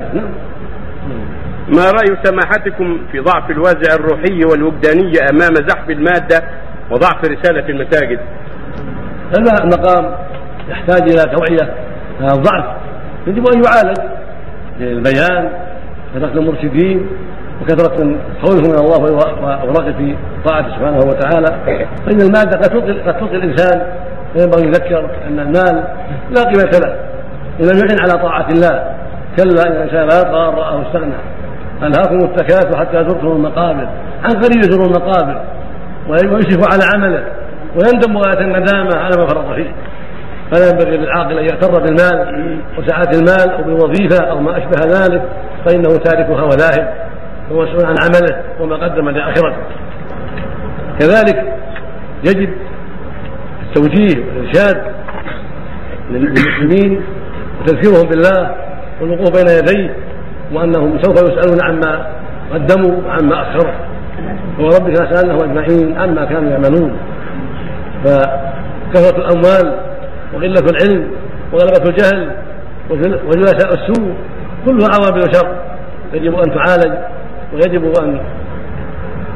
نعم. ما رأي سماحتكم في ضعف الوازع الروحي والوجداني أمام زحف المادة وضعف رسالة المساجد؟ هذا المقام يحتاج إلى توعية هذا الضعف يجب أن يعالج بالبيان كثرة المرشدين وكثرة من خوفهم من الله والرغبه في طاعته سبحانه وتعالى. فإن المادة قد تلقي الإنسان فينبغي يذكر أن المال لا قيمة له إن لم يعن على طاعة الله. كلا ان الانسان لا يطغى راه استغنى. ألهاكم التكاثر حتى زرتم المقابر. عن قريب يزور المقابر. ويشرف على عمله. ويندم غايه الندامة على ما فرط فيه. فلا ينبغي للعاقل أن يغتر بالمال وسعة المال أو بالوظيفه أو ما أشبه ذلك. فإنه تاركها ولاهب ومسؤول عن عمله وما قدم لآخرته. كذلك يجب التوجيه والإرشاد للمسلمين وتذكيرهم بالله والوقوف بين يديه وأنهم سوف يسألون عما قدموا وعما اخروا وربك لسالناهم أجمعين عما كانوا يعملون. فكثرة الأموال وقلة العلم وغلبة الجهل وجلساء السوء كلها عوامل شر. يجب أن تعالج ويجب أن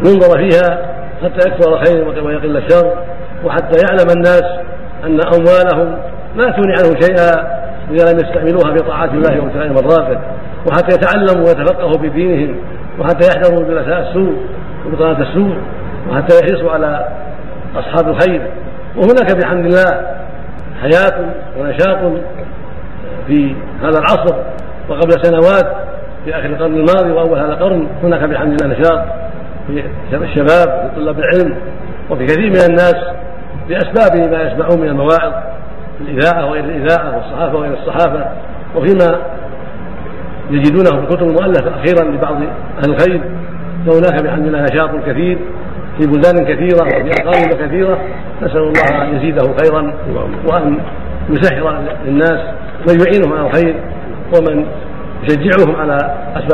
ينظر فيها حتى يكثر الخير ويقل الشر وحتى يعلم الناس أن أموالهم لا تغني عنهم شيئا إذا لم يستعملوها في طاعات الله وابتغاء مرضاته وحتى يتعلموا ويتفقهوا في دينهم وحتى يحذروا جلساء السوء وبطانة السوء وحتى يحرصوا على أصحاب الخير. وهناك بحمد الله حياة ونشاط في هذا العصر وقبل سنوات في آخر القرن الماضي وأول هذا القرن هناك بحمد الله نشاط في الشباب في طلاب العلم وفي كثير من الناس بأسباب ما يسمعون من المواعظ. الإذاعة وغير الإذاعة والصحافة وغير الصحافة وفيما يجدونه في الكتب المؤلفة أخيرا لبعض أهل الخير فهناك بحمد الله نشاط كثير في بلدان كثيرة وفي أقاليم كثيرة نسأل الله أن يزيده خيرا وأن يسهر للناس من يعينهم على الخير ومن يشجعهم على أسباب